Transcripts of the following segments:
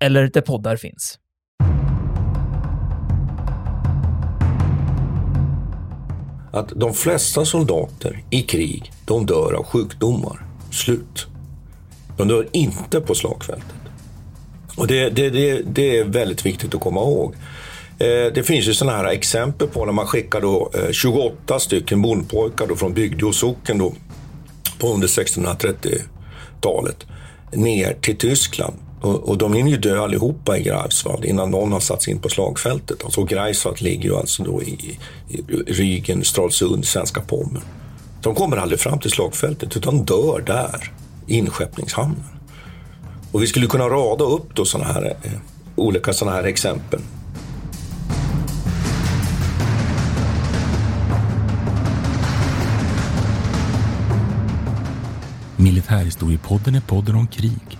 eller där poddar finns. Att de flesta soldater i krig, de dör av sjukdomar. Slut. De dör inte på slagfältet. Och det, det, det, det är väldigt viktigt att komma ihåg. Eh, det finns ju sådana här exempel på när man skickar då, eh, 28 stycken bondpojkar då från Bygdeå socken då, på under 1630-talet ner till Tyskland. Och, och de hinner ju dö allihopa i Greifswald innan någon har satts in på slagfältet. Alltså Greifswald ligger ju alltså då i, i Rügen, Stralsund, svenska Pommern. De kommer aldrig fram till slagfältet utan dör där, i inskeppningshamnen. Och vi skulle kunna rada upp då såna här, eh, olika sådana här exempel. Militärhistoriepodden är podden om krig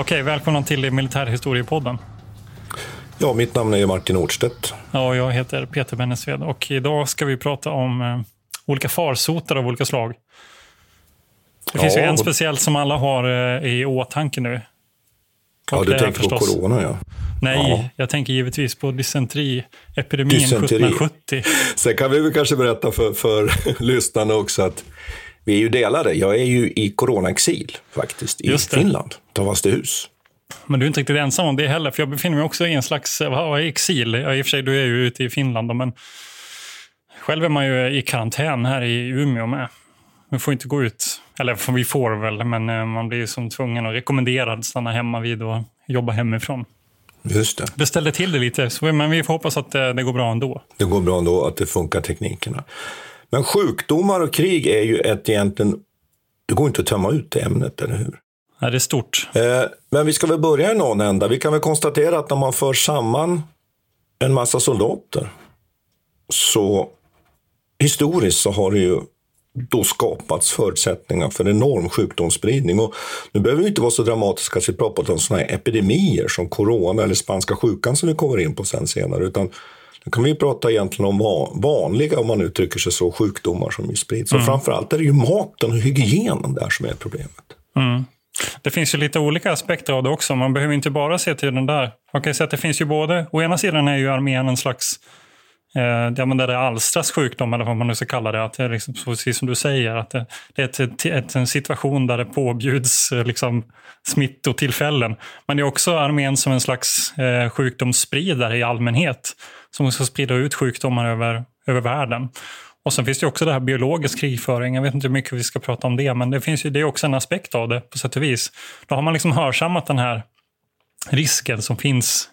Okej, välkomna till Militärhistoriepodden. Ja, mitt namn är Martin Nordstedt. Ja, jag heter Peter Bennesved och idag ska vi prata om eh, olika farsoter av olika slag. Det finns Ja, ju en speciell som alla har eh, i åtanke nu. Ja, Och du det är tänker på förstås- corona ja. Nej, Ja. jag tänker givetvis på dysenteriepidemin Dysenteri. 1770. Sen kan vi väl kanske berätta för, för lyssnarna också att vi är ju delade. Jag är ju i coronaexil faktiskt i. Finland, Tavastehus. Men du är inte riktigt ensam om det heller, för jag befinner mig också i en slags eh, vad, exil. Ja, I och för sig, du är ju ute i Finland, men själv är man ju i karantän här i Umeå med. Vi får inte gå ut, eller vi får väl, men eh, man blir som tvungen och rekommenderad att stanna hemma vid och jobba hemifrån. Just det. Beställde till det lite, men vi får hoppas att eh, det går bra ändå. Det går bra ändå att det funkar teknikerna. Men sjukdomar och krig är ju ett egentligen, det går inte att tömma ut det ämnet, eller hur? Ja, det är stort. Eh, men vi ska väl börja i någon ända. Vi kan väl konstatera att när man för samman en massa soldater så historiskt så har det ju då skapats förutsättningar för enorm sjukdomsspridning. Och nu behöver vi inte vara så dramatiska så vi pratar om sådana här epidemier som corona eller spanska sjukan som vi kommer in på sen senare. Utan nu kan vi prata egentligen om va- vanliga, om man uttrycker sig så, sjukdomar som ju sprids. Och framförallt är det ju maten och hygienen där som är problemet. Det finns ju lite olika aspekter av det också. Man behöver inte bara se till den där. Man kan säga att det finns ju både, å ena sidan är ju armén en slags Eh, ja, men där det alstras sjukdom, eller vad man nu ska kalla det. Att det är liksom, precis som du säger, att det, det är ett, ett, ett, en situation där det påbjuds eh, liksom, smittotillfällen. Men det är också armén som en slags eh, sjukdomsspridare i allmänhet. Som ska sprida ut sjukdomar över, över världen. Och sen finns det också det här biologisk krigföring. Jag vet inte hur mycket vi ska prata om det, men det, finns ju, det är också en aspekt av det på sätt och vis. Då har man liksom hörsammat den här risken som finns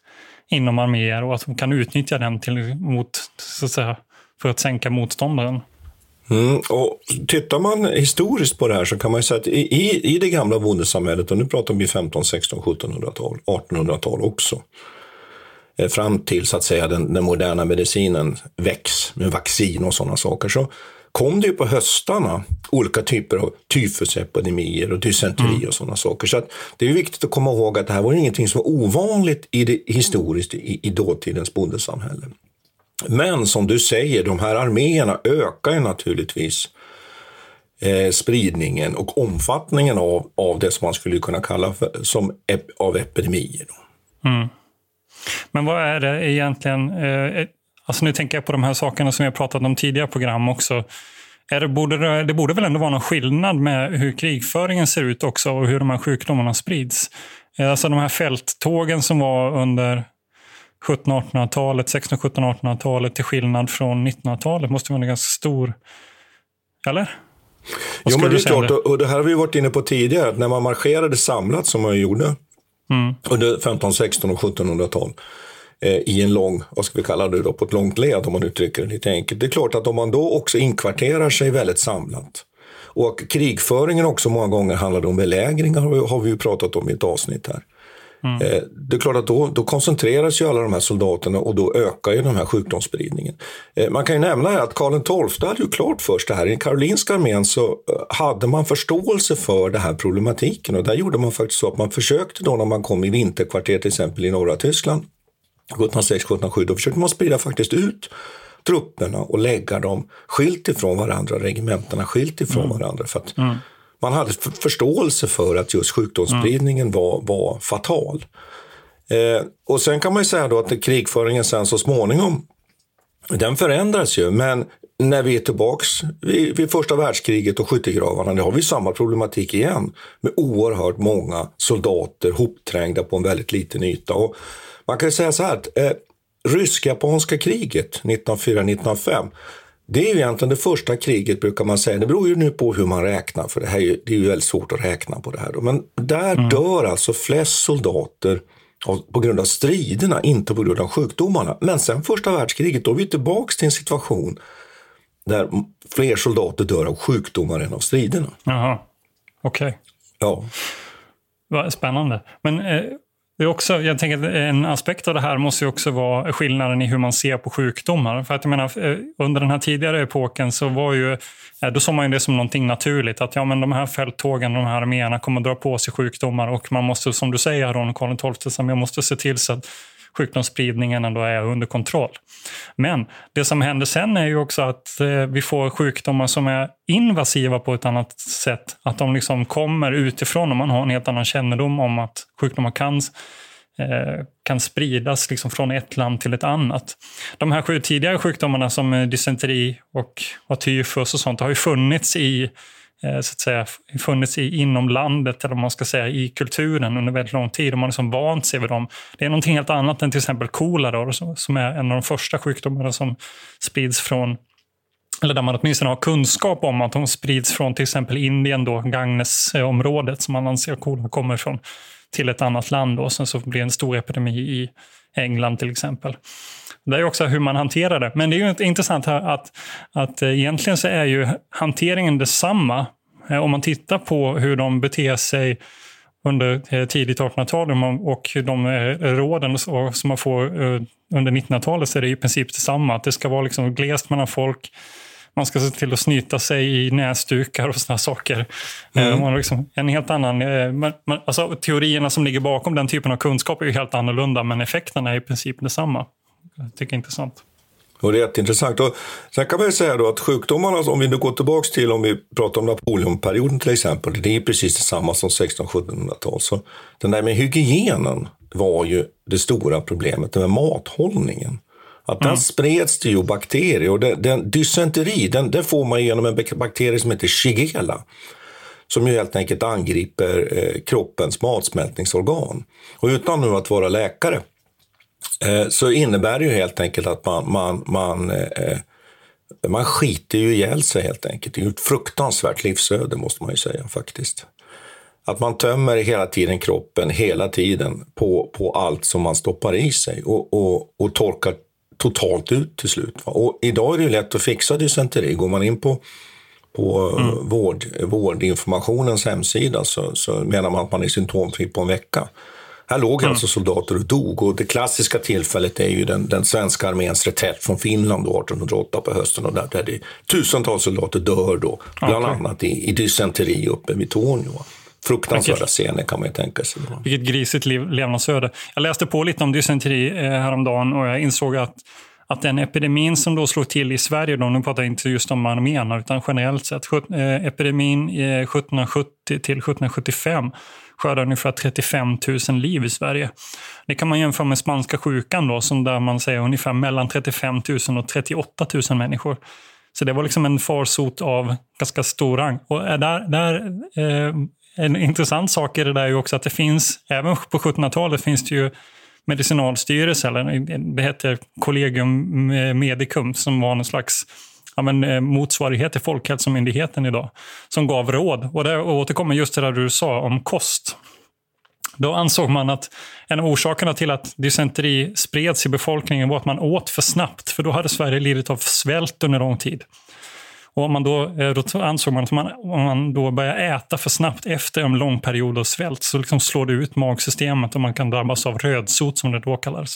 inom arméer och att de kan utnyttja den till, mot, så att säga, för att sänka motståndaren. Mm, och tittar man historiskt på det här så kan man ju säga att i, i, i det gamla bondesamhället, och nu pratar vi 15, 16, 1700-tal, 1800-tal också, fram till så att säga den, den moderna medicinen väcks med vaccin och sådana saker, så kom det ju på höstarna olika typer av tyfusepidemier och dysenteri och sådana saker. Så det är viktigt att komma ihåg att det här var ingenting som var ovanligt i det, historiskt i, i dåtidens bondesamhälle. Men som du säger, de här arméerna ökar ju naturligtvis eh, spridningen och omfattningen av, av det som man skulle kunna kalla för, som ep, av epidemier. Då. Men vad är det egentligen? Eh, alltså nu tänker jag på de här sakerna som jag pratat om tidigare program också. är det, borde det, det borde väl ändå vara någon skillnad med hur krigföringen ser ut också och hur de här sjukdomarna sprids. Eh, alltså de här fälttågen som var under 1700-1800-talet, 1600 17 1800-talet till skillnad från 1900-talet måste vara en ganska stor... Eller? Jo, men det är klart. Och det här har vi varit inne på tidigare. När man marscherade samlat som man gjorde mm. under 15, 16 och 1700-tal eh, i en lång, vad ska vi kalla det då, på ett långt led om man uttrycker det lite enkelt. Det är klart att om man då också inkvarterar sig väldigt samlat och krigföringen också många gånger handlade om belägringar har vi ju pratat om i ett avsnitt här. Mm. Eh, det är klart att då, då koncentreras ju alla de här soldaterna och då ökar ju den här sjukdomsspridningen. Eh, man kan ju nämna att Karl XII hade ju klart först det här. I Karolinska armén så eh, hade man förståelse för den här problematiken och där gjorde man faktiskt så att man försökte då när man kom i vinterkvarter till exempel i norra Tyskland 1706-1707, då försökte man sprida faktiskt ut trupperna och lägga dem skilt ifrån varandra, regementena skilt ifrån mm. varandra. För att mm man hade förståelse för att just sjukdomsspridningen mm. var, var fatal. Eh, och sen kan man ju säga då att krigföringen sen så småningom, den förändras ju, men när vi är tillbaks vid, vid första världskriget och skyttegravarna, då har vi samma problematik igen med oerhört många soldater hopträngda på en väldigt liten yta. Och man kan säga så här att eh, rysk-japanska kriget 1904-1905 det är ju egentligen det första kriget brukar man säga. Det beror ju nu på hur man räknar, för det, här är, det är ju väldigt svårt att räkna på det här. Då. Men där mm. dör alltså flest soldater på grund av striderna, inte på grund av sjukdomarna. Men sen första världskriget, då är vi tillbaka till en situation där fler soldater dör av sjukdomar än av striderna. Jaha, okej. Okay. Ja. Spännande. Men eh, det är också, jag tänker att en aspekt av det här måste ju också vara skillnaden i hur man ser på sjukdomar. För att jag menar, eh, under den här tidigare epoken så var ju, eh, då såg man ju det som någonting naturligt. Att ja, men de här fälttågen, de här arméerna kommer att dra på sig sjukdomar och man måste, som du säger, Aron Karl XII, jag måste se till så att sjukdomsspridningen ändå är under kontroll. Men det som händer sen är ju också att eh, vi får sjukdomar som är invasiva på ett annat sätt. Att de liksom kommer utifrån och man har en helt annan kännedom om att sjukdomar kan eh, kan spridas liksom från ett land till ett annat. De här sju tidigare sjukdomarna som eh, dysenteri och, tyfus och sånt har ju funnits i Eh, så att säga, funnits i, inom landet, eller man ska säga i kulturen under väldigt lång tid. Och man har liksom vant sig vid dem. Det är någonting helt annat än till exempel kolera, som är en av de första sjukdomarna som sprids från eller där man åtminstone har kunskap om att de sprids från till exempel Indien, då, Gangnesområdet, som man anser kolera kommer ifrån, till ett annat land. Då. sen så blir det en stor epidemi i England till exempel. Det är också hur man hanterar det. Men det är ju intressant här att, att eh, egentligen så är ju hanteringen detsamma. Eh, om man tittar på hur de beter sig under eh, tidigt 1800-tal och de råden som man får under 1900-talet så är det i princip detsamma. Att det ska vara liksom glest mellan folk. Man ska se till att snyta sig i näsdukar och sådana saker. Mm. Man liksom en helt annan, alltså, teorierna som ligger bakom den typen av kunskap är ju helt annorlunda men effekterna är i princip detsamma jag tycker är intressant. Och det är jätteintressant. Och sen kan man säga då att sjukdomarna, om vi nu går tillbaka till om vi pratar om Napoleonperioden till exempel, det är precis detsamma som 1600-1700-tal. Så den där med hygienen var ju det stora problemet, det med mathållningen. Att där mm. spreds det ju bakterier och den, den, dysenteri, den, den får man genom en bakterie som heter Shigella som ju helt enkelt angriper eh, kroppens matsmältningsorgan. Och utan nu att vara läkare så innebär det ju helt enkelt att man, man, man, eh, man skiter ju ihjäl sig helt enkelt. Det är ju ett fruktansvärt livsöde måste man ju säga faktiskt. Att man tömmer hela tiden kroppen, hela tiden, på, på allt som man stoppar i sig och, och, och torkar totalt ut till slut. Och idag är det ju lätt att fixa dysenteri. Går man in på, på mm. vård, vårdinformationens hemsida så, så menar man att man är symptomfri på en vecka. Här låg mm. alltså soldater och dog och det klassiska tillfället är ju den, den svenska arméns reträtt från Finland då, 1808 på hösten och där, där det tusentals soldater dör då, bland okay. annat i, i dysenteri uppe vid Tornio. Fruktansvärda scener kan man ju tänka sig. Vilket grisigt liv, levnadsöde. Jag läste på lite om dysenteri eh, häromdagen och jag insåg att att den epidemin som då slog till i Sverige, då, nu pratar jag inte just om arméerna utan generellt sett, eh, epidemin 1770 till 1775 skördar ungefär 35 000 liv i Sverige. Det kan man jämföra med spanska sjukan då, som där man säger ungefär mellan 35 000 och 38 000 människor. Så det var liksom en farsot av ganska stor rang. Och där, där, eh, en intressant sak i det där är ju också att det finns, även på 1700-talet finns det ju medicinalstyrelse, eller det heter Collegium eh, Medicum, som var någon slags ja, men, eh, motsvarighet till Folkhälsomyndigheten idag, som gav råd. Och det återkommer just till det du sa om kost. Då ansåg man att en av orsakerna till att dysenteri spreds i befolkningen var att man åt för snabbt, för då hade Sverige lidit av svält under lång tid. Och om man då, eh, då ansåg man att man, om man då börjar äta för snabbt efter en lång period av svält så liksom slår det ut magsystemet och man kan drabbas av rödsot som det då kallades.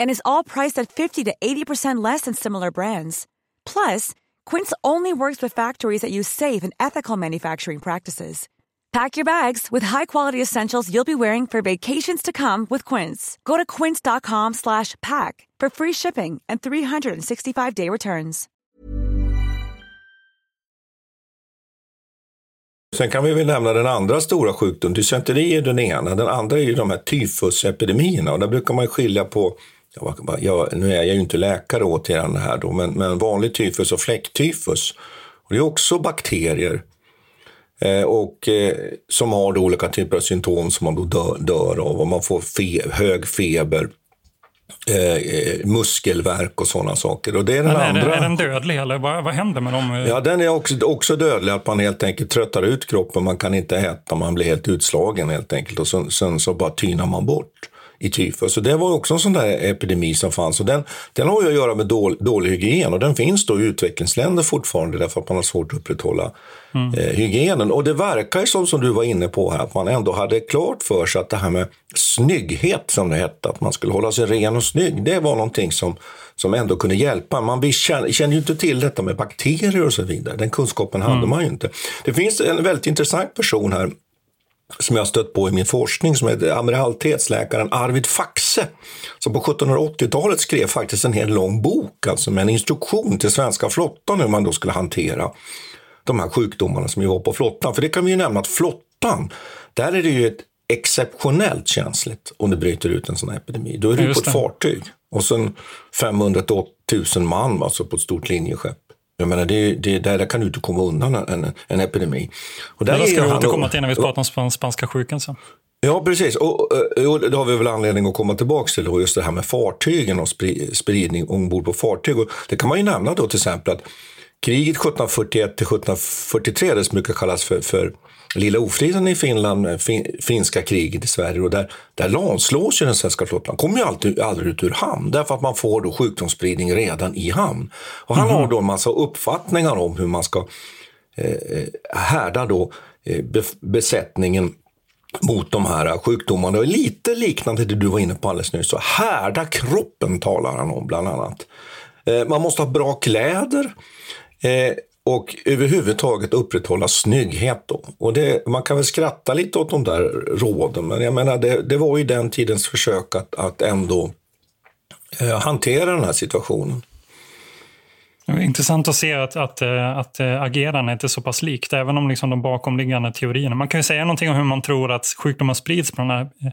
And is all priced at 50 to 80% less than similar brands. Plus, Quince only works with factories that use safe and ethical manufacturing practices. Pack your bags with high-quality essentials you'll be wearing for vacations to come with Quince. Go to quince.com slash pack for free shipping and 365-day returns. Sen kan vi väl nämna den andra stora sjukdomen. Dysenteri är den ena. Den andra är ju de här tyfusepidemierna. Och där brukar man skilja på jag, nu är jag ju inte läkare återigen här då, men, men vanlig tyfus och fläcktyfus. Och det är också bakterier eh, och, eh, som har då olika typer av symptom som man då dör, dör av. Och man får fe, hög feber, eh, eh muskelvärk och sådana saker. Och det är den men är, andra... Den, är den dödlig eller vad, vad händer med dem? Ja, den är också, också dödlig. Att man helt enkelt tröttar ut kroppen. Man kan inte äta, man blir helt utslagen helt enkelt. Och sen, sen så bara tynar man bort i tyfus. Så det var också en sån där epidemi som fanns. Och den, den har ju att göra med dålig, dålig hygien och den finns då i utvecklingsländer fortfarande därför att man har svårt att upprätthålla mm. eh, hygienen. Och det verkar ju som, som du var inne på här, att man ändå hade klart för sig att det här med snygghet som det hette, att man skulle hålla sig ren och snygg, det var någonting som, som ändå kunde hjälpa. Man kände, kände ju inte till detta med bakterier och så vidare. Den kunskapen hade mm. man ju inte. Det finns en väldigt intressant person här som jag stött på i min forskning som heter amiralitetsläkaren Arvid Faxe som på 1780-talet skrev faktiskt en hel lång bok alltså med en instruktion till svenska flottan hur man då skulle hantera de här sjukdomarna som ju var på flottan. För det kan vi ju nämna att flottan, där är det ju ett exceptionellt känsligt om det bryter ut en sån här epidemi. Då är du på ett fartyg och sen 500 1000 man alltså på ett stort linjeskepp. Jag menar, det, det, där kan du inte komma undan en, en epidemi. Och där det ska vi återkomma till när vi pratar om spanska sjukan sen. Ja, precis. Och, och, det har vi väl anledning att komma tillbaka till, då, just det här med fartygen och spridning ombord på fartyg. Och det kan man ju nämna då till exempel att kriget 1741 till 1743, det som brukar kallas för, för Lilla ofriden i Finland, fin, finska kriget i Sverige, och där, där lamslås ju den svenska flottan. kommer ju alltid, aldrig ut ur hamn, därför att man får då sjukdomsspridning redan i hamn. Och han mm. har då en massa uppfattningar om hur man ska eh, eh härda då eh, besättningen mot de här sjukdomarna. Och lite liknande det du var inne på alldeles nyss. Så härda kroppen talar han om bland annat. Eh, man måste ha bra kläder. Eh, och överhuvudtaget upprätthålla snygghet. Då. Och det, man kan väl skratta lite åt de där råden, men jag menar det, det var ju den tidens försök att, att ändå eh, hantera den här situationen. Det är intressant att se att, att, eh, att eh, agerandet är så pass likt, även om liksom de bakomliggande teorierna. Man kan ju säga någonting om hur man tror att sjukdomar sprids på den här eh,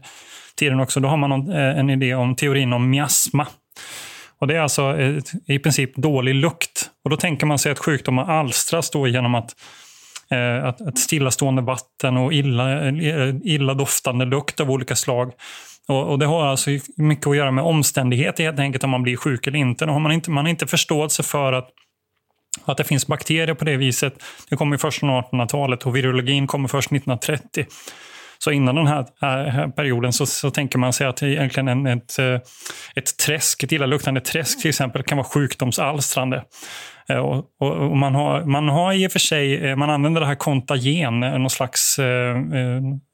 tiden också. Då har man en idé om teorin om miasma. Och Det är alltså i princip dålig lukt. Och Då tänker man sig att sjukdomar alstras då genom att eh, att, att stillastående vatten och illa, eh, illa doftande lukt av olika slag och, och, Det har alltså mycket att göra med omständigheter helt enkelt om man blir sjuk eller inte. Då har man, inte man har inte förståelse för att, att det finns bakterier på det viset. Det kommer först från 1800-talet och virologin kommer först 1930. Så innan den här, här perioden så, så, tänker man sig att egentligen en, ett, eh, ett träsk, ett illaluktande träsk till exempel, kan vara sjukdomsalstrande. Eh, och, och, och, man, har, man har i och för sig, eh, man använder det här kontagen, eh, någon slags eh,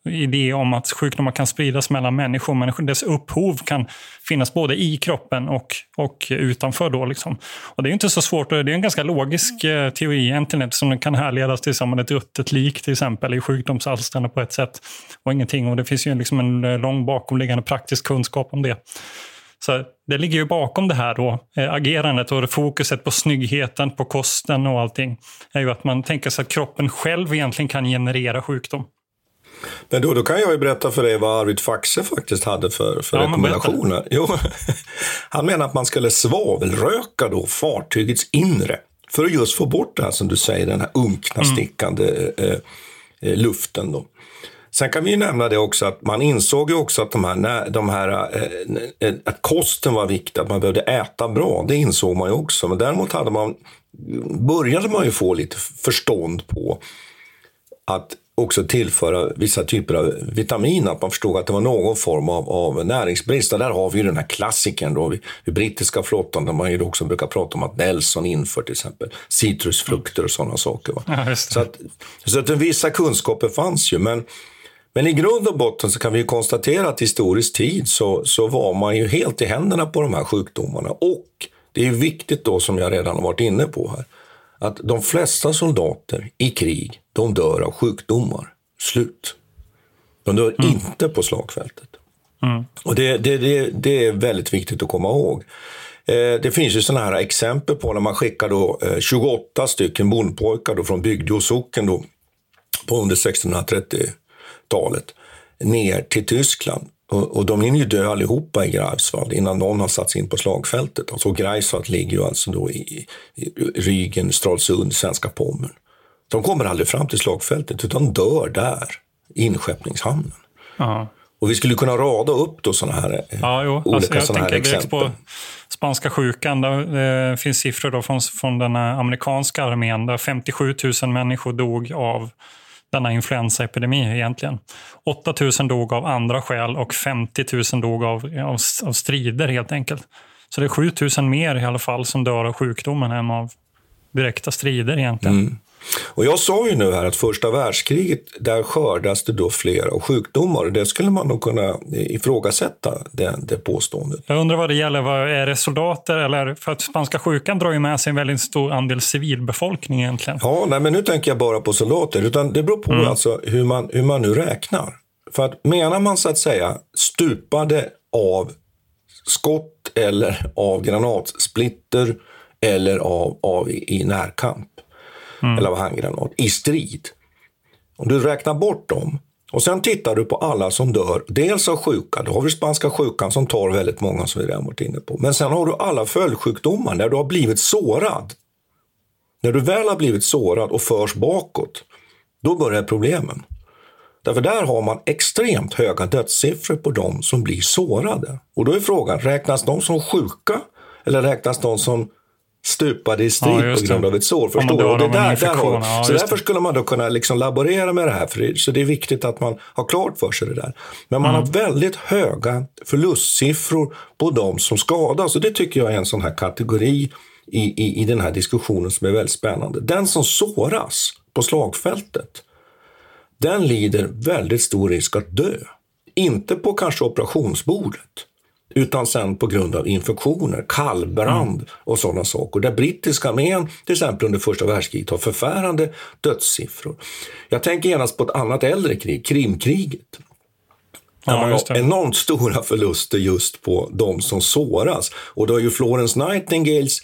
idé om att sjukdomar kan spridas mellan människor, men dess upphov kan finnas både i kroppen och, och utanför. Då, liksom. och det är inte så svårt, det är en ganska logisk eh, teori egentligen, eftersom den kan härledas till som ett ruttet lik till exempel i sjukdomsalstrande på ett sätt och ingenting. Och det finns ju liksom en lång bakomliggande praktisk kunskap om det. Så det ligger ju bakom det här då, eh, agerandet och fokuset på snyggheten, på kosten och allting. är ju att man tänker sig att kroppen själv egentligen kan generera sjukdom. Men då, då kan jag ju berätta för dig vad Arvid Faxe faktiskt hade för, för ja, rekommendationer. Jo, han menar att man skulle svavelröka då fartygets inre för att just få bort det här som du säger, den här unkna, mm. stickande mm. eh, luften. Då. Sen kan vi nämna det också att man insåg ju också att de här, de här eh, eh, att kosten var viktig, att man behövde äta bra. Det insåg man ju också. Men däremot hade man, började man ju få lite förstånd på att också tillföra vissa typer av vitaminer. Att man förstod att det var någon form av, av näringsbrist. Och där har vi ju den här klassikern då, vid, vid brittiska flottan där man ju också brukar prata om att Nelson inför till exempel citrusfrukter och sådana saker. Ja, så att, så att vissa kunskaper fanns ju. Men men i grund och botten så kan vi konstatera att historisk tid så, så var man ju helt i händerna på de här sjukdomarna. Och det är viktigt då, som jag redan har varit inne på här, att de flesta soldater i krig, de dör av sjukdomar. Slut. De dör mm. inte på slagfältet. Mm. Och det, det, det, det, är väldigt viktigt att komma ihåg. Eh, det finns ju sådana här exempel på när man skickar då, eh, 28 stycken bondpojkar då från Bygdeå socken då, på under 1630 talet ner till Tyskland. Och, och de hinner ju dö allihopa i Greifswald innan någon har satts in på slagfältet. Alltså Greifswald ligger ju alltså då i, i Rügen, Stralsund, svenska Pommern. De kommer aldrig fram till slagfältet utan dör där, i inskeppningshamnen. Aha. Och vi skulle kunna rada upp då sådana här eh, ja, jo. olika alltså, jag här exempel. På spanska sjukan, det finns siffror då från, från den amerikanska armén där 57 000 människor dog av denna influensaepidemi egentligen. 8 000 dog av andra skäl och 50 000 dog av, av, av strider helt enkelt. Så det är 7 000 mer i alla fall som dör av sjukdomen än av direkta strider egentligen. Mm. Och jag sa ju nu här att första världskriget, där skördas det då flera sjukdomar. Det skulle man nog kunna ifrågasätta, det, det påståendet. Jag undrar vad det gäller, vad är det soldater eller? För att spanska sjukan drar ju med sig en väldigt stor andel civilbefolkning egentligen. Ja, nej, men nu tänker jag bara på soldater, utan det beror på mm. alltså hur man, hur man nu räknar. För att menar man så att säga stupade av skott eller av granatsplitter eller av, av i, i närkamp mm. eller av handgranat i strid. Om du räknar bort dem och sen tittar du på alla som dör, dels av sjuka, då har vi spanska sjukan som tar väldigt många som vi redan varit inne på. Men sen har du alla följdsjukdomar när du har blivit sårad. När du väl har blivit sårad och förs bakåt, då börjar problemen. Därför där har man extremt höga dödssiffror på de som blir sårade. Och då är frågan, räknas de som sjuka eller räknas de som stupade i strid ja, på grund av ett sår. Förstår du? Det där, där har, ja, så därför skulle man då kunna liksom laborera med det här. För det, så det är viktigt att man har klart för sig det där. Men man mm. har väldigt höga förlustsiffror på de som skadas. Och det tycker jag är en sån här kategori i, i, i den här diskussionen som är väldigt spännande. Den som såras på slagfältet, den lider väldigt stor risk att dö. Inte på kanske operationsbordet, utan sen på grund av infektioner, kallbrand mm. och sådana saker. Där brittiska armén till exempel under första världskriget har förfärande dödssiffror. Jag tänker genast på ett annat äldre krig, Krimkriget. Ja, man har enormt stora förluster just på de som såras. Och då är ju Florence Nightingales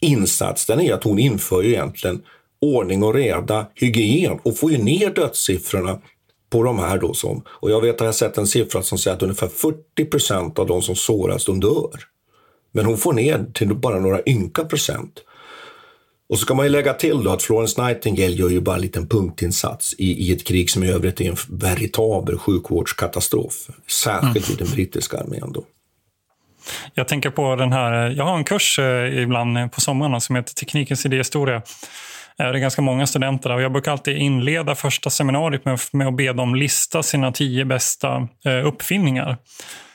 insats, den är att hon inför ju egentligen ordning och reda, hygien och får ju ner dödssiffrorna på de här då som, och jag vet att jag har sett en siffra som säger att ungefär 40 procent av de som såras, de dör. Men hon får ner till bara några ynka procent. Och så ska man ju lägga till då att Florence Nightingale gör ju bara en liten punktinsats i, i ett krig som i övrigt är en veritabel sjukvårdskatastrof. Särskilt mm. i den brittiska armén då. Jag tänker på den här, jag har en kurs eh, ibland på sommarna som heter Teknikens idéhistoria. Det är ganska många studenter och jag brukar alltid inleda första seminariet med, med att be dem lista sina tio bästa eh, uppfinningar.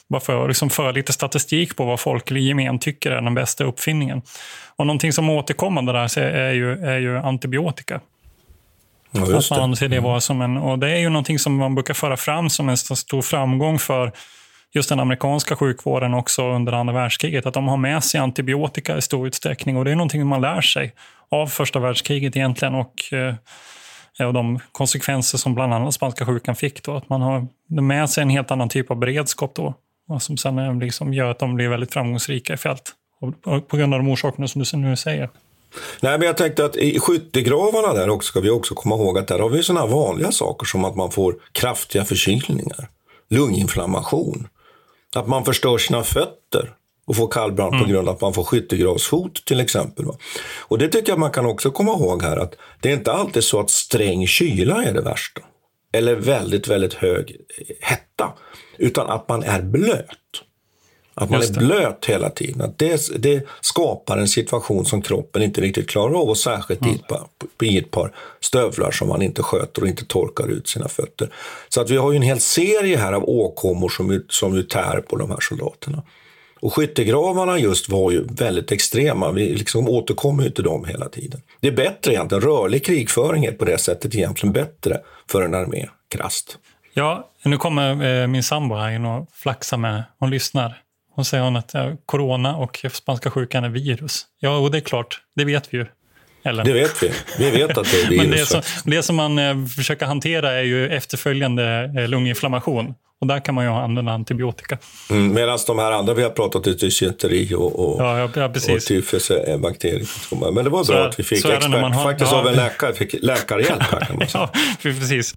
Bara för att liksom föra lite statistik på vad folk i gemen tycker är den bästa uppfinningen. Och någonting som återkommande där är ju, är ju antibiotika. Ja, att man anser det mm. vara som en, och det är ju någonting som man brukar föra fram som en stor framgång för just den amerikanska sjukvården också under andra världskriget. Att de har med sig antibiotika i stor utsträckning och det är någonting man lär sig av första världskriget egentligen och, eh, och de konsekvenser som bland annat spanska sjukan fick. Då, att man har med sig en helt annan typ av beredskap då och som sen eh, liksom gör att de blir väldigt framgångsrika i fält. På grund av de orsakerna som du nu säger. Nej, men jag tänkte att i skyttegravarna där också ska vi också komma ihåg att där har vi sådana vanliga saker som att man får kraftiga förkylningar, lunginflammation, att man förstör sina fötter och får kallbrand mm. på grund av att man får skyttegravsfot till exempel. Och det tycker jag man kan också komma ihåg här att det är inte alltid så att sträng kyla är det värsta. Eller väldigt, väldigt hög hetta. Utan att man är blöt. Att man är blöt hela tiden. Att det, det, skapar en situation som kroppen inte riktigt klarar av och särskilt mm. i, ett par, i ett par stövlar som man inte sköter och inte torkar ut sina fötter. Så att vi har ju en hel serie här av åkommor som, som ju tär på de här soldaterna. Och skyttegravarna just var ju väldigt extrema. Vi liksom återkommer ju till dem hela tiden. Det är bättre egentligen. Rörlig krigföring är på det sättet egentligen bättre för en armé, krasst. Ja, nu kommer eh, min sambo här in och flaxar med. Hon lyssnar. Hon säger hon att corona och spanska sjukan är virus. Ja, och det är klart. Det vet vi ju. Ellen. Det vet vi. Vi vet att det är virus. Men det som, det som man eh, försöker hantera är ju efterföljande eh, lunginflammation. Och där kan man ju använda antibiotika. Mm, Medan de här andra vi har pratat om, dysenteri och, och, ja, ja, och tyfus är bakterier. Men det var bra att vi fick expert, har, faktiskt ja, av en läkare, fick läkarhjälp här kan man säga. ja, precis.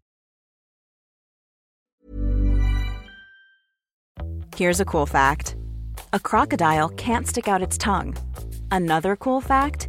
Here's a cool fact. A crocodile can't stick out its tongue. Another cool fact,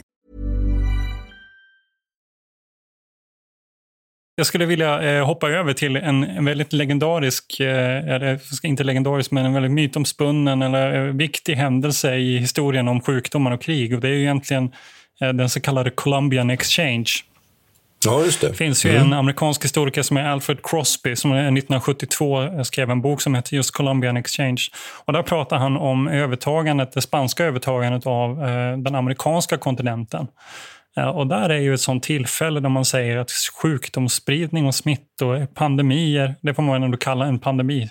Jag skulle vilja eh, hoppa över till en, en väldigt legendarisk, eh, eller inte legendarisk, men en väldigt mytomspunnen eller eh, viktig händelse i historien om sjukdomar och krig. Och det är ju egentligen eh, den så kallade Columbian Exchange. Ja, just det. Det finns ju mm. en amerikansk historiker som är Alfred Crosby som 1972 skrev en bok som heter just Columbian Exchange. Och där pratar han om övertagandet, det spanska övertagandet av eh, den amerikanska kontinenten. Och där är ju ett sånt tillfälle där man säger att sjukdomsspridning och smittor, pandemier, det får man ändå kalla en pandemi.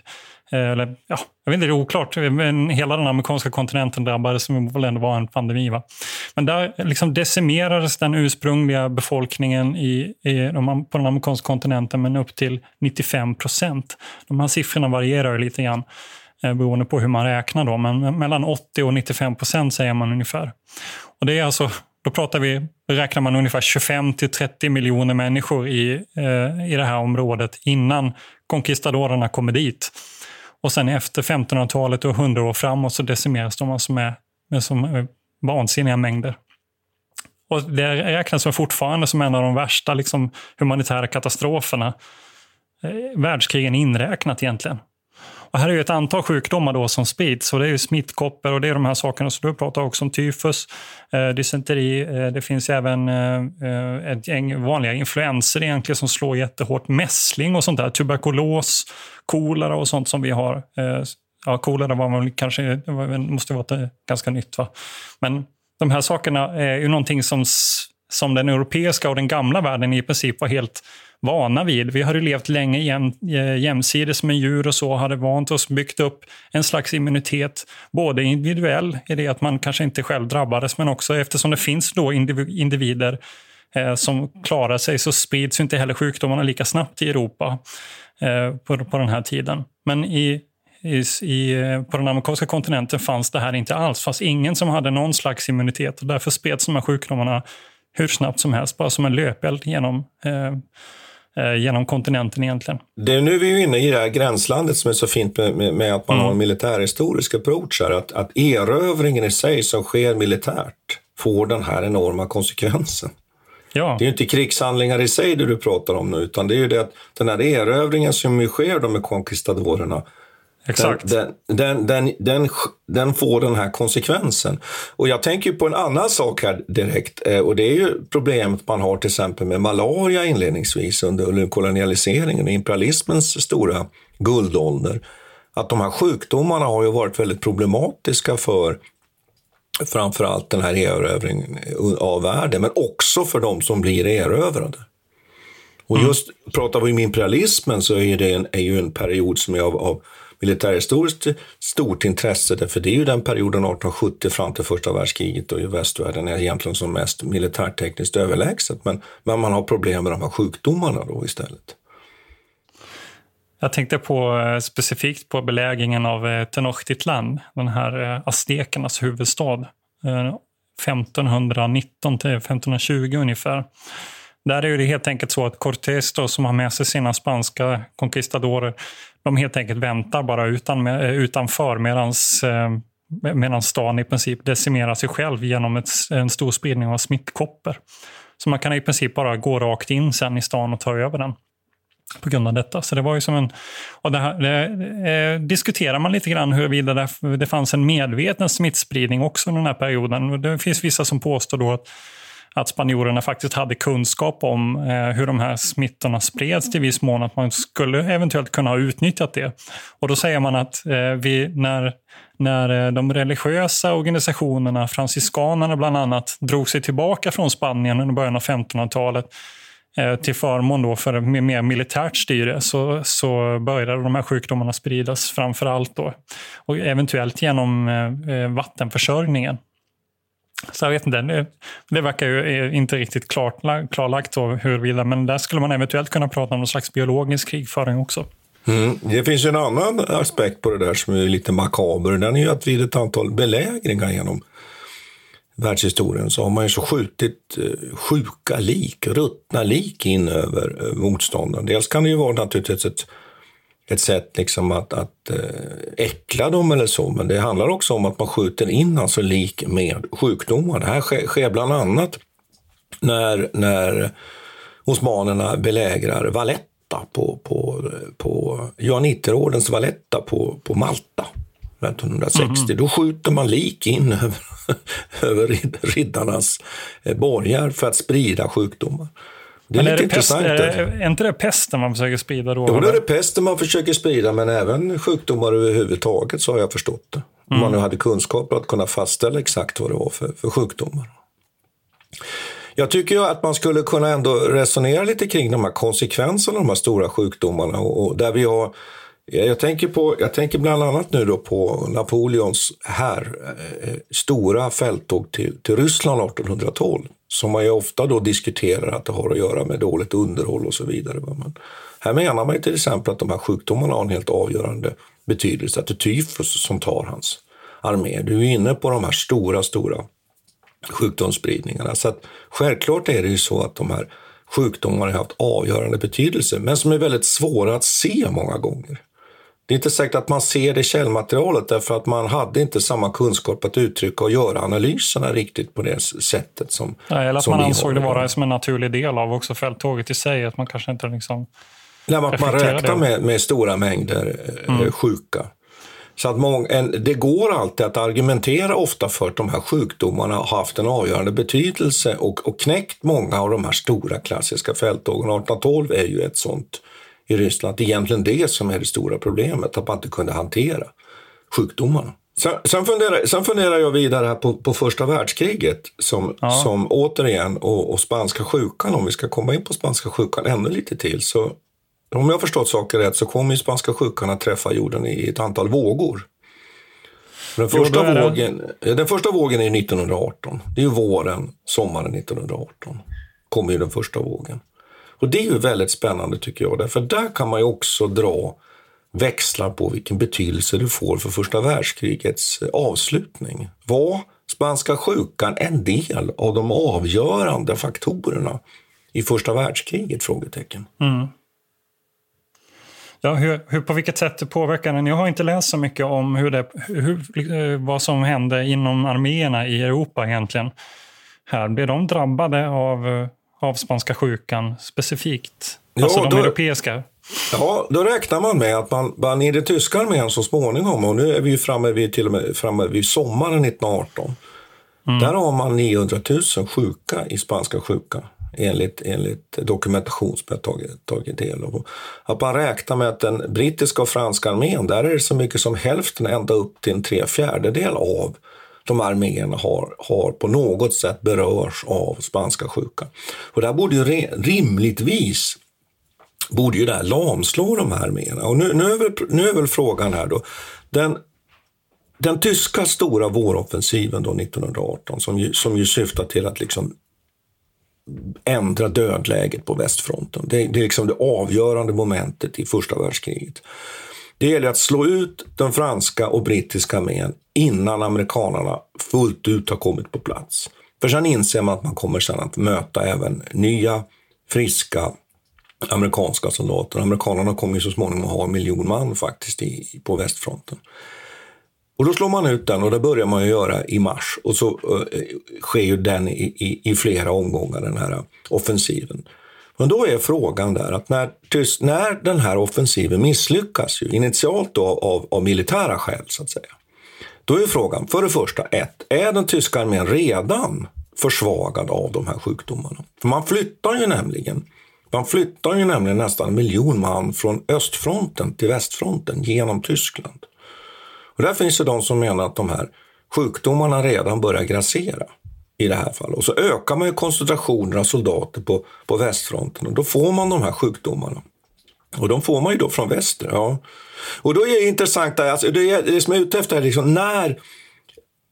Eh, eller, ja, jag vet inte, det är oklart. Men hela den amerikanska kontinenten drabbades, som väl ändå var en pandemi. Va? Men där liksom decimerades den ursprungliga befolkningen i, i på den amerikanska kontinenten med upp till 95 procent. De här siffrorna varierar lite grann eh, beroende på hur man räknar. Då, men mellan 80 och 95 procent säger man ungefär. Och det är alltså då pratar vi, räknar man ungefär 25 till 30 miljoner människor i, eh, i det här området innan conquistadorerna kommer dit. Och sen efter 1500-talet och 100 år framåt så decimeras de alltså med, med som eh, vansinniga mängder. Och det räknas fortfarande som en av de värsta liksom, humanitära katastroferna. Eh, världskrigen inräknat egentligen. Och här är ju ett antal sjukdomar då som sprids. Och det är ju smittkoppor och det är de här sakerna. som du pratar också om tyfus, eh, dysenteri. Eh, det finns även eh, ett gäng vanliga influenser egentligen som slår jättehårt. Mässling och sånt där. Tuberkulos, kolera och sånt som vi har. Eh, ja, kolera var väl kanske, måste vara eh, ganska nytt. Va? Men de här sakerna är ju någonting som, som den europeiska och den gamla världen i princip var helt vana vid. Vi hade levt länge jäm, eh, jämsides med djur och så, hade vant oss, byggt upp en slags immunitet. Både individuell, i det att man kanske inte själv drabbades, men också eftersom det finns då individer eh, som klarar sig så sprids inte heller sjukdomarna lika snabbt i Europa eh, på, på den här tiden. Men i i, i, eh, på den amerikanska kontinenten fanns det här inte alls. Det fanns ingen som hade någon slags immunitet och därför spreds de här sjukdomarna hur snabbt som helst, bara som en löpeld genom eh, Eh, genom kontinenten egentligen. Det är nu vi är inne i det här gränslandet som är så fint med, med, med att man mm. har en militärhistorisk approach här, att, att erövringen i sig som sker militärt får den här enorma konsekvensen. Ja. Det är ju inte krigshandlingar i sig det du pratar om nu, utan det är ju det att den här erövringen som ju sker då med konkistadorerna, Exakt. Den, den, den, den, den, får den här konsekvensen. Och jag tänker på en annan sak här direkt eh, och det är ju problemet man har till exempel med malaria inledningsvis under kolonialiseringen och imperialismens stora guldålder. Att de här sjukdomarna har ju varit väldigt problematiska för framförallt den här erövringen av världen, men också för de som blir erövrade. Och mm. just pratar vi om imperialismen så är det en, är ju en period som är av, av militärhistoriskt stort intresse, därför det är ju den perioden 1870 fram till första världskriget och i västvärlden är egentligen som mest militärtekniskt överlägset. Men, men man har problem med de här sjukdomarna då istället. Jag tänkte på eh, specifikt på belägringen av eh, Tenochtitlan, den här eh, aztekernas huvudstad. 1519 till 1520 ungefär. Där är det helt enkelt så att Cortés då, som har med sig sina spanska conquistadorer, de helt enkelt väntar bara utan, eh, utanför medans, eh, medan stan i princip decimerar sig själv genom ett, en stor spridning av smittkoppor. Så man kan i princip bara gå rakt in sen i stan och ta över den på grund av detta. Så det var ju som en... Och det, här, det eh, diskuterar man lite grann huruvida det, det fanns en medveten smittspridning också under den här perioden. Det finns vissa som påstår då att att spanjorerna faktiskt hade kunskap om eh, hur de här smittorna spreds till viss mån, att man skulle eventuellt kunna ha utnyttjat det. Och då säger man att eh, vi, när, när eh, de religiösa organisationerna, franciskanerna bland annat, drog sig tillbaka från Spanien under början av 1500-talet eh, till förmån då för mer militärt styre så, så började de här sjukdomarna spridas framför allt då. Och eventuellt genom eh, eh vattenförsörjningen. Så jag vet inte, det, verkar ju eh, inte riktigt klart, klarlagt huruvida, men där skulle man eventuellt kunna prata om någon slags biologisk krigföring också. Mm. Det finns ju en annan aspekt på det där som är lite makaber. Den är ju att vid ett antal belägringar genom världshistorien så har man ju så skjutit eh, sjuka lik, ruttna lik in över eh, motståndaren. Dels kan det ju vara naturligtvis ett ett sätt liksom att, att äh, äckla dem eller så, men det handlar också om att man skjuter in alltså lik med sjukdomar. Det här sker, sker bland annat när, när osmanerna belägrar Valletta på, på, på Johanniterordens Valletta på, på Malta 1960. Mm. Då skjuter man lik in över, över riddarnas eh, borgar för att sprida sjukdomar. Det är men lite är intressant. Pest, är, är inte det pesten man försöker sprida då? Jo, det är det pesten man försöker sprida, men även sjukdomar överhuvudtaget så har jag förstått det. Om mm. man nu hade kunskap att kunna fastställa exakt vad det var för, för sjukdomar. Jag tycker ju att man skulle kunna ändå resonera lite kring de här konsekvenserna av de här stora sjukdomarna. Och, och där vi har, jag, tänker på, jag tänker bland annat nu då på Napoleons här eh, stora fälttåg till, till Ryssland 1812. Som man ju ofta då diskuterar att det har att göra med dåligt underhåll och så vidare. Men här menar man ju till exempel att de här sjukdomarna har en helt avgörande betydelse. Att det är tyfus som tar hans armé. Du är inne på de här stora, stora sjukdomsspridningarna. Så att självklart är det ju så att de här sjukdomarna har haft avgörande betydelse, men som är väldigt svåra att se många gånger. Det är inte säkert att man ser det källmaterialet därför att man hade inte samma kunskap att uttrycka och göra analyserna riktigt på det sättet som Nej, Eller att man ansåg det vara som en naturlig del av också fälttåget i sig. Att man kanske inte liksom Nej, att man räknar med, med stora mängder eh, Mm. sjuka. Så att många, en, det går alltid att argumentera ofta för att de här sjukdomarna har haft en avgörande betydelse och, och knäckt många av de här stora klassiska fälttågen. 1812 är ju ett sånt i Ryssland. Det är egentligen det som är det stora problemet, att man inte kunde hantera sjukdomarna. Sen, sen, funderar, sen funderar jag vidare här på, på första världskriget som, som återigen och, och spanska sjukan, om vi ska komma in på spanska sjukan ännu lite till. Så om jag har förstått saker rätt så kommer spanska sjukan att träffa jorden i ett antal vågor. Den Jo, första, det- vågen, den första vågen är 1918. Det är ju våren, sommaren 1918. Kommer ju den första vågen. Och det är ju väldigt spännande tycker jag, därför där kan man ju också dra växlar på vilken betydelse det får för första världskrigets eh, avslutning. Var spanska sjukan en del av de avgörande faktorerna i första världskriget? Frågetecken. Mm. Ja, hur, hur, på vilket sätt det påverkar den? Jag har inte läst så mycket om hur det, hur, eh, vad som hände inom arméerna i Europa egentligen. Här, blev de drabbade av, eh, av spanska sjukan specifikt? Ja, Alltså de då- europeiska? Ja, då räknar man med att man, man i den tyska armén så småningom, och nu är vi ju framme vid, till och med framme vid sommaren 1918, där har man 900 000 sjuka i spanska sjuka enligt, enligt dokumentation som jag tagit, tagit del av. Att man räknar med att den brittiska och franska armén, där är det så mycket som hälften, ända upp till en tre fjärdedel av de arméerna har, har på något sätt berörs av spanska sjuka. Och där borde ju re, rimligtvis borde ju det lamslå de här arméerna. Och nu, nu, är väl, nu är väl frågan här då, den, den tyska stora våroffensiven då 1918 som ju, som ju syftar till att liksom ändra dödläget på västfronten. Det, det är liksom det avgörande momentet i första världskriget. Det gäller att slå ut den franska och brittiska armén innan amerikanerna fullt ut har kommit på plats. För sen inser man att man kommer sen att möta även nya, friska amerikanska soldater. Amerikanerna kommer ju så småningom att ha en miljon man faktiskt i, på västfronten. Och då slår man ut den och det börjar man ju göra i mars. Och så uh, sker ju den i, i, i flera omgångar, den här offensiven. Men då är frågan där att när, när den här offensiven misslyckas, ju, initialt då av, av militära skäl så att säga. Då är frågan, för det första, ett, är den tyska armén redan försvagad av de här sjukdomarna? För man flyttar ju nämligen man flyttar ju nämligen nästan en miljon man från östfronten till västfronten genom Tyskland. Och där finns det de som menar att de här sjukdomarna redan börjar grassera i det här fallet. Och så ökar man ju koncentrationen av soldater på, på västfronten och då får man de här sjukdomarna. Och de får man ju då från väster. Ja. Och då är det intressant, alltså det, är, det som jag är ute efter är liksom när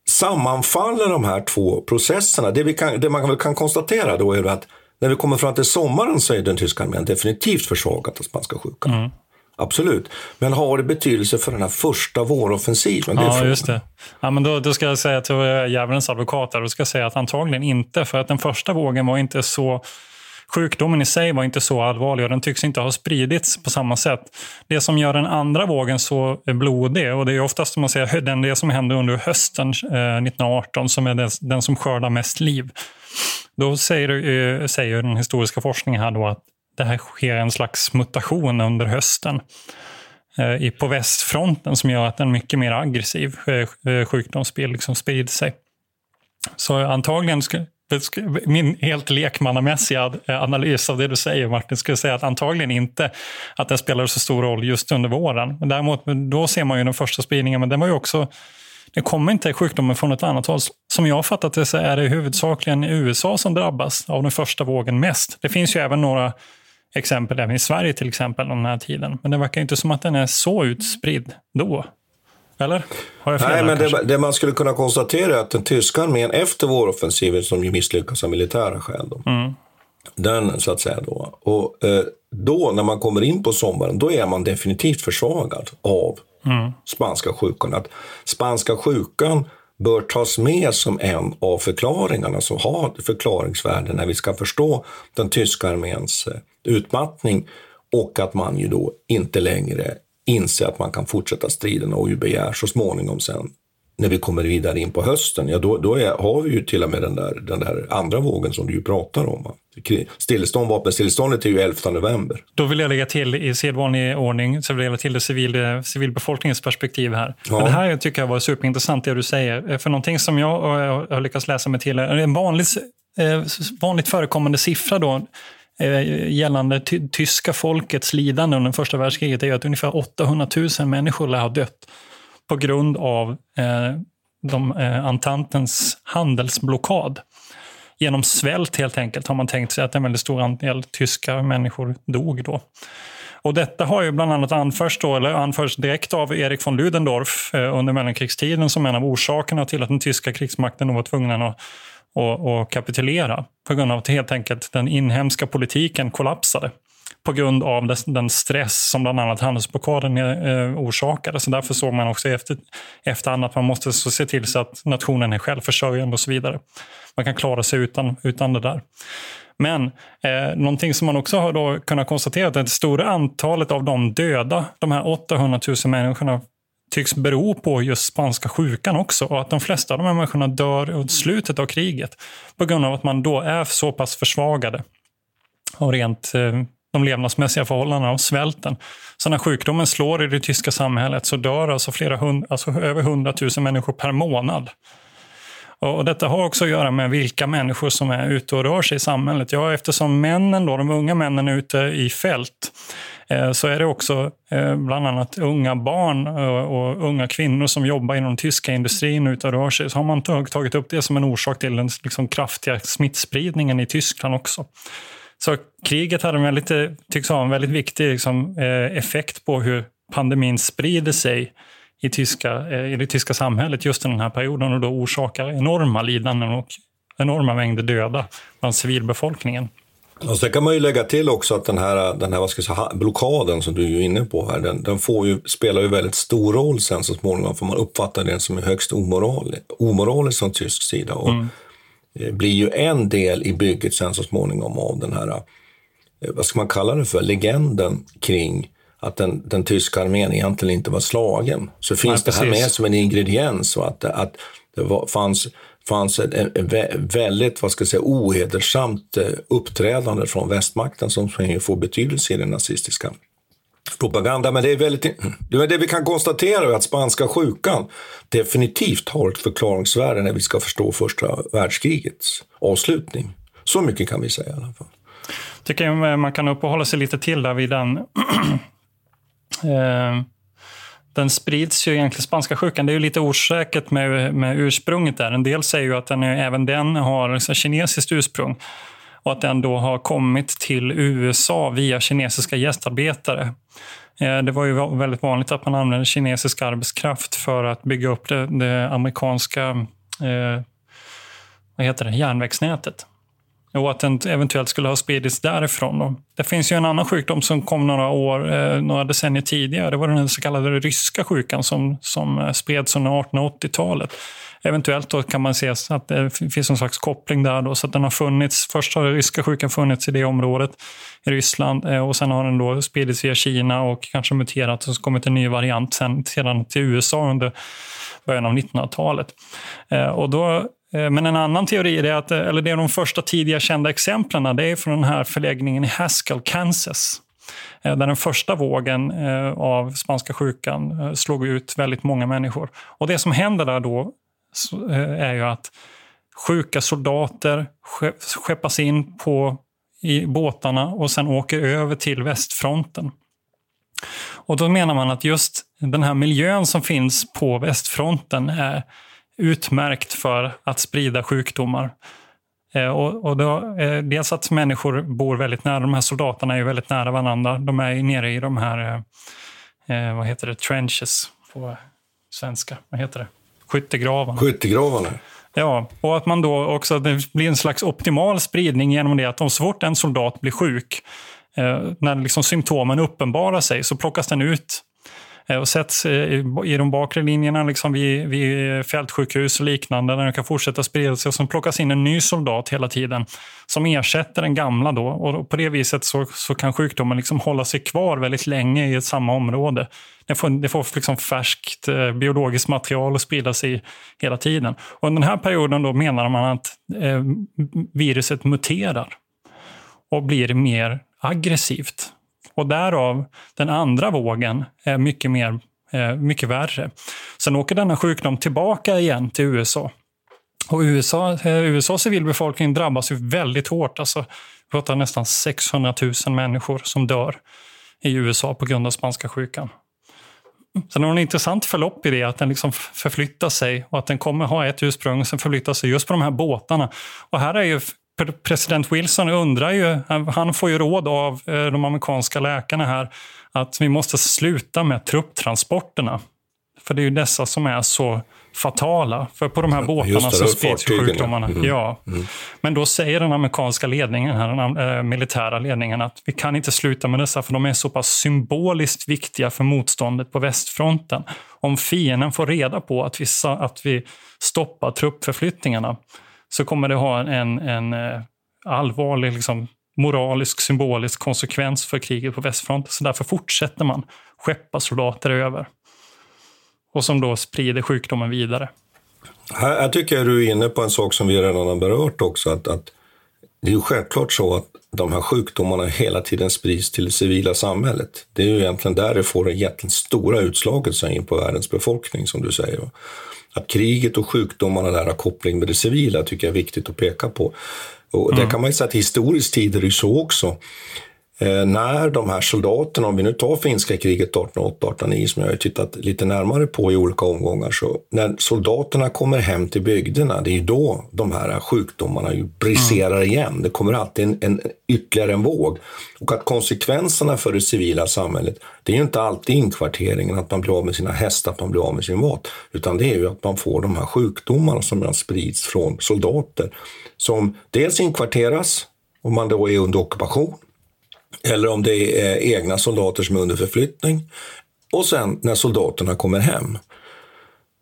sammanfaller de här två processerna? Det, vi kan, det man kan konstatera då är att när vi kommer fram till sommaren så är den tyska armén definitivt försvagat av spanska sjukan. Mm. Absolut. Men har det betydelse för den här första våroffensiven? Ja, just det. Ja, men då, då ska jag säga till djävulens advokat där, då ska jag säga att antagligen inte. För att den första vågen var inte så... Sjukdomen i sig var inte så allvarlig och den tycks inte ha spridits på samma sätt. Det som gör den andra vågen så blodig, och det är oftast man säger, den det som hände under hösten eh, 1918 som är den, den som skördar mest liv. Då säger, eh, säger den historiska forskningen här då att det här sker en slags mutation under hösten eh, på västfronten som gör att en mycket mer aggressiv eh, eh, sjukdomsbild liksom sprider sig. Så antagligen, min helt lekmannamässiga analys av det du säger Martin, skulle säga att antagligen inte att det spelar så stor roll just under våren. Men däremot, då ser man ju den första spridningen, men den var ju också det kommer inte sjukdomen från ett annat håll. Som jag har fattat det så är det huvudsakligen USA som drabbas av den första vågen mest. Det finns ju även några exempel även i Sverige till exempel den här tiden. Men det verkar inte som att den är så utspridd då. Eller? Har jag fel Nej, men det, det, man skulle kunna konstatera är att den tyska armén efter våroffensiven, som ju misslyckas av militära skäl, då, mm. den så att säga då. Och eh, då när man kommer in på sommaren, då är man definitivt försvagad av mm. spanska sjukan. Att spanska sjukan bör tas med som en av förklaringarna som har förklaringsvärde när vi ska förstå den tyska arméns eh, utmattning och att man ju då inte längre inser att man kan fortsätta striden och ju begär så småningom sen när vi kommer vidare in på hösten, ja då, då är, har vi ju till och med den där, den där andra vågen som du ju pratar om. Stillestånd, vapenstilleståndet är ju 11 november. Då vill jag lägga till i sedvanlig ordning, så vill jag lägga till det civil, civilbefolkningens perspektiv här. Ja. Det här tycker jag var superintressant det du säger. För någonting som jag har lyckats läsa mig till, en vanligt, eh, vanligt förekommande siffra då, eh, Eh, gällande ty tyska folkets lidande under första världskriget är att ungefär 800 000 människor lär ha dött på grund av eh, de, eh, Antantens handelsblockad. Genom svält helt enkelt har man tänkt sig att en väldigt stor andel tyska människor dog då. Och detta har ju bland annat anförts, då, eller anförts direkt av Erik von Ludendorff eh, under mellankrigstiden som en av orsakerna till att den tyska krigsmakten var tvungen att, och, och kapitulera. På grund av att helt enkelt den inhemska politiken kollapsade på grund av den stress som bland annat handelsblockaden eh, orsakade. Så därför såg man också efter, efterhand att man måste så se till så att nationen är självförsörjande och så vidare. Man kan klara sig utan, utan det där. Men eh, någonting som man också har då kunnat konstatera är att det stora antalet av de döda, de här 800 000 människorna, tycks bero på just spanska sjukan också och att de flesta av de här människorna dör i slutet av kriget på grund av att man då är så pass försvagade av rent eh, de levnadsmässiga förhållandena och svälten. Så när sjukdomen slår i det tyska samhället så dör alltså, flera hund, alltså över 100 000 människor per månad. Och detta har också att göra med vilka människor som är ute och rör sig i samhället. Ja, eftersom männen, då, de unga männen är ute i fält Eh, så är det också eh, bland annat unga barn eh, och unga kvinnor som jobbar inom den tyska industrin och utav rör sig. Så har man tagit upp det som en orsak till den liksom kraftiga smittspridningen i Tyskland också. Så kriget hade en väldigt, tycks ha en väldigt viktig liksom, effekt på hur pandemin sprider sig i, tyska, i det tyska samhället just den här perioden och då orsakar enorma lidanden och enorma mängder döda bland civilbefolkningen. Och sen kan man ju lägga till också att den här, den här vad ska jag säga, blockaden som du är inne på här, den, den får ju, spelar ju väldigt stor roll sen så småningom, för man uppfattar den som högst omoralisk, omoralisk från tysk sida. Och mm. Eh, blir ju en del i bygget sen så småningom av den här, eh, vad ska man kalla det för, legenden kring att den, den tyska armén egentligen inte var slagen. Så finns Nej, det här med som en ingrediens och att, att det var, fanns, fanns ett, ett, väldigt vad ska jag säga, ohedersamt eh, uppträdande från västmakten som får betydelse i den nazistiska propaganda. Men det är väldigt, det vi kan konstatera är att spanska sjukan definitivt har ett förklaringsvärde när vi ska förstå första världskrigets avslutning. Så mycket kan vi säga i alla fall. tycker eh, man kan uppehålla sig lite till där vid den. Eh, den sprids ju egentligen, spanska sjukan, det är ju lite osäkert med, med ursprunget där. En del säger ju att den är, även den har liksom kinesiskt ursprung och att den då har kommit till USA via kinesiska gästarbetare. Eh, det var ju väldigt vanligt att man använde kinesisk arbetskraft för att bygga upp det, det amerikanska eh, vad heter det, järnvägsnätet. Och att den eventuellt skulle ha spridits därifrån. Då. Det finns ju en annan sjukdom som kom några år, eh, några decennier tidigare. Det var den så kallade ryska sjukan som, som eh, spreds under 1880-talet. Eventuellt då kan man se att det finns en slags koppling där. Då, så att den har funnits, först har den ryska sjukan funnits i det området, i Ryssland, eh, och sen har den då spridits via Kina och kanske muterat och så kommit en ny variant sen, sedan till USA under början av 1900-talet. Eh, och då Eh, men en annan teori är att, eh, eller det är de första tidiga kända exemplen, det är från den här förläggningen i Haskell, Kansas. Eh, där den första vågen av spanska sjukan slog ut väldigt många människor. Och det som händer där då är ju att sjuka soldater skeppas in på, i båtarna och sen åker över till västfronten. Och då menar man att just den här miljön som finns på västfronten är utmärkt för att sprida sjukdomar. Eh, och, och då, eh, dels att människor bor väldigt nära, de här soldaterna är väldigt nära varandra. De är nere i de här, eh, vad heter det, trenches på svenska. Vad heter det? Skyttegravarna. Skyttegravarna. Ja, och att man då också, det blir en slags optimal spridning genom det att om så fort en soldat blir sjuk, eh, när liksom symptomen uppenbarar sig, så plockas den ut Eh, och sätts eh, i de bakre linjerna liksom vid, vid eh, fältsjukhus och liknande där den kan fortsätta sprida sig och sen plockas in en ny soldat hela tiden som ersätter den gamla då och på det viset så, så kan sjukdomen liksom hålla sig kvar väldigt länge i ett samma område. Det får, det får liksom färskt eh, biologiskt material att sprida sig hela tiden. Och under den här perioden då menar man att eh, viruset muterar och blir mer aggressivt. Och därav den andra vågen är mycket, mer, eh, mycket värre. Sen åker denna sjukdom tillbaka igen till USA. Och USA, eh, USAs civilbefolkning drabbas ju väldigt hårt. Alltså, vi pratar nästan 600 000 människor som dör i USA på grund av spanska sjukan. Sen har en intressant förlopp i det, att den liksom förflyttar sig och att den kommer ha ett ursprung, sen förflyttar sig just på de här båtarna. Och här är ju president Wilson undrar ju, han får ju råd av eh, de amerikanska läkarna här att vi måste sluta med trupptransporterna. För det är ju dessa som är så fatala. För på de här båtarna det, så sprids sjukdomarna. Mm. Ja. Mm. Men då säger den amerikanska ledningen, här, den äh, militära ledningen, att vi kan inte sluta med dessa för de är så pass symboliskt viktiga för motståndet på västfronten. Om fienden får reda på att vi, att vi stoppar truppförflyttningarna så kommer det ha en, en eh, allvarlig liksom, moralisk, symbolisk konsekvens för kriget på västfronten. Så därför fortsätter man skeppa soldater över. Och som då sprider sjukdomen vidare. Här, här tycker jag du är inne på en sak som vi redan har berört också. Att, att det är ju självklart så att de här sjukdomarna hela tiden sprids till det civila samhället. Det är ju egentligen där det får det jättestora stora utslaget in på världens befolkning som du säger att kriget och sjukdomarna där har koppling med det civila tycker jag är viktigt att peka på. Och mm. Det kan man ju säga att historiskt tid är det ju så också. Eh, när de här soldaterna, om vi nu tar finska kriget 1808-1809 som jag har tittat lite närmare på i olika omgångar, så när soldaterna kommer hem till bygderna, det är ju då de här sjukdomarna ju briserar mm. igen. Det kommer alltid en, en, ytterligare en våg. Och att konsekvenserna för det civila samhället, det är ju inte alltid inkvarteringen, att man blir av med sina hästar, att man blir av med sin mat, utan det är ju att man får de här sjukdomarna som sprids från soldater, som dels inkvarteras, om man då är under ockupation, eller om det är egna soldater som är under förflyttning. Och sen när soldaterna kommer hem.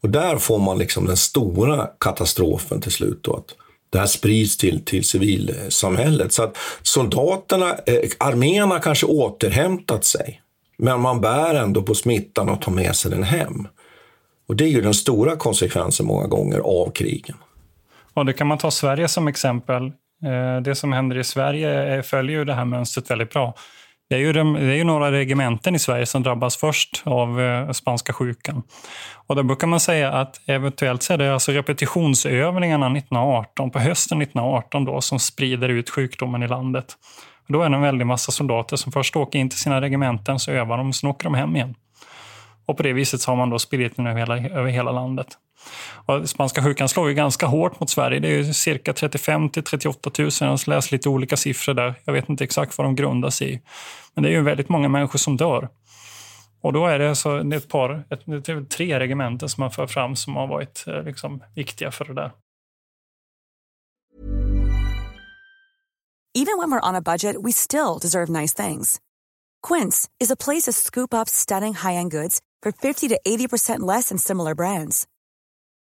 Och där får man liksom den stora katastrofen till slut. Då, att det här sprids till, till civilsamhället. Så att soldaterna, eh, har kanske återhämtat sig. Men man bär ändå på smittan och tar med sig den hem. Och det är ju den stora konsekvensen många gånger av krigen. Och det kan man ta Sverige som exempel. Eh, det som händer i Sverige följer ju det här mönstret väldigt bra. Det är, ju de, det är ju några regementen i Sverige som drabbas först av eh, spanska sjukan. Och då brukar man säga att eventuellt så är det alltså repetitionsövningarna 1918, på hösten 1918 då, som sprider ut sjukdomen i landet. Och då är det en väldig massa soldater som först åker in till sina regementen, så övar de, sen åker de hem igen. Och på det viset så har man då spridit den över hela, över hela landet. Och spanska sjukan slår ju ganska hårt mot Sverige. Det är cirka 35 till 38 000. Jag har läst lite olika siffror där. Jag vet inte exakt vad de grundas i. Men det är ju väldigt många människor som dör. Och då är det, så, det är ett par, ett, det är tre regementen som man för fram som har varit eh, liksom, viktiga för det där. Even when we're on a budget we still deserve nice things. Quince is a place to scoop up stunning high-end goods for 50 to 80% less than similar brands.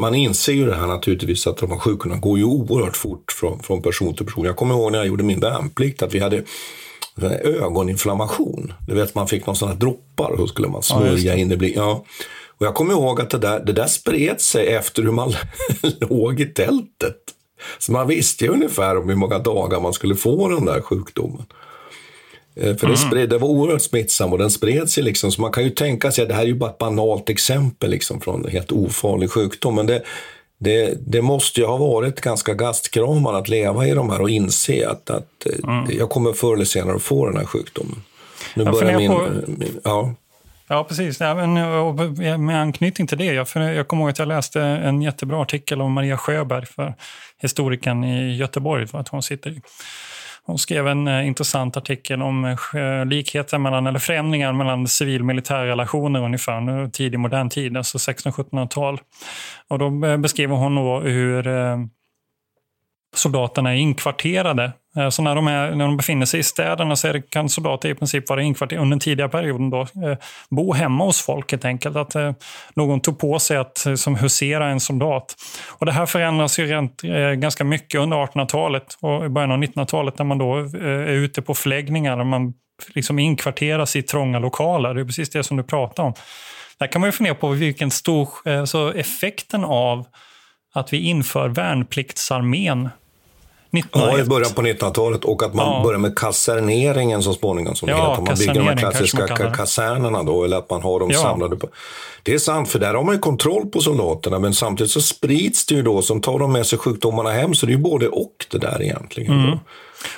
Man inser ju det här naturligtvis att de här sjukdomarna går ju oerhört fort från, från person till person. Jag kommer ihåg när jag gjorde min värnplikt att vi hade ögoninflammation. Du vet, man fick någon sån här droppar och så skulle man smörja ja, in det. Ja. Och jag kommer ihåg att det där, det där spred sig efter hur man låg i tältet. Så man visste ju ungefär om hur många dagar man skulle få den där sjukdomen. Eh, för mm. det, spred, det var oerhört smittsam och den spred sig. Liksom, så man kan ju tänka sig att det här är ju bara ett banalt exempel liksom, från en helt ofarlig sjukdom. Men det, det, det måste ju ha varit ganska gastkramande att leva i de här och inse att, att eh, mm. jag kommer förr eller senare att få den här sjukdomen. Nu jag börjar min, på... min... Ja. Ja, precis. Ja, men, med anknytning till det, jag, för jag kommer ihåg att jag läste en jättebra artikel om Maria Sjöberg, för historikern i Göteborg, att hon sitter i. Hon skrev en eh, intressant artikel om eh, eh likheter mellan, eller förändringar mellan civil-militära relationer ungefär, tidig modern tid, alltså 1600-1700-tal. Och då eh, beskriver hon då hur eh, soldaterna är inkvarterade. Eh, så när de, är, när de befinner sig i städerna så det, kan soldater i princip vara inkvarterade under den tidiga perioden. Då, eh, bo hemma hos folk helt enkelt. Att eh, någon tog på sig att eh, som husera en soldat. Och det här förändras ju rent, eh, ganska mycket under 1800-talet och i början av 1900-talet när man då är ute på förläggningar och man liksom inkvarteras i trånga lokaler. Det är precis det som du pratar om. Där kan man ju fundera på vilken stor så effekten av att vi inför värnpliktsarmén 1901. Ja, i början på 1900-talet och att man ja. börjar med kaserneringen så småningom. Som ja, det heter. Man bygger de klassiska kasernerna då, eller att man har dem ja. samlade. På. Det är sant, för där har man kontroll på soldaterna, men samtidigt så sprids det ju då, som tar de med sig sjukdomarna hem, så det är ju både och det där egentligen. Mm.